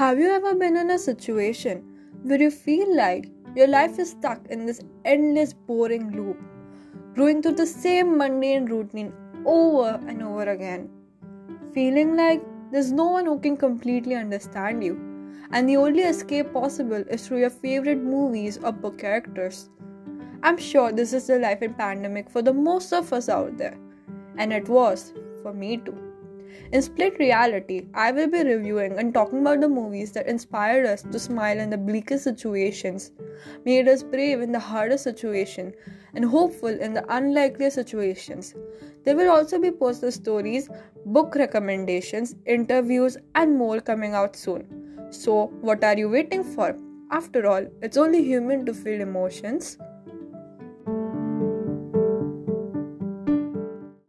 Have you ever been in a situation where you feel like your life is stuck in this endless boring loop, going through the same mundane routine over and over again? Feeling like there's no one who can completely understand you, and the only escape possible is through your favorite movies or book characters. I'm sure this is the life in pandemic for the most of us out there, and it was for me too. In Split Reality, I will be reviewing and talking about the movies that inspired us to smile in the bleakest situations, made us brave in the hardest situation, and hopeful in the unlikeliest situations. There will also be personal stories, book recommendations, interviews, and more coming out soon. So, what are you waiting for? After all, it's only human to feel emotions.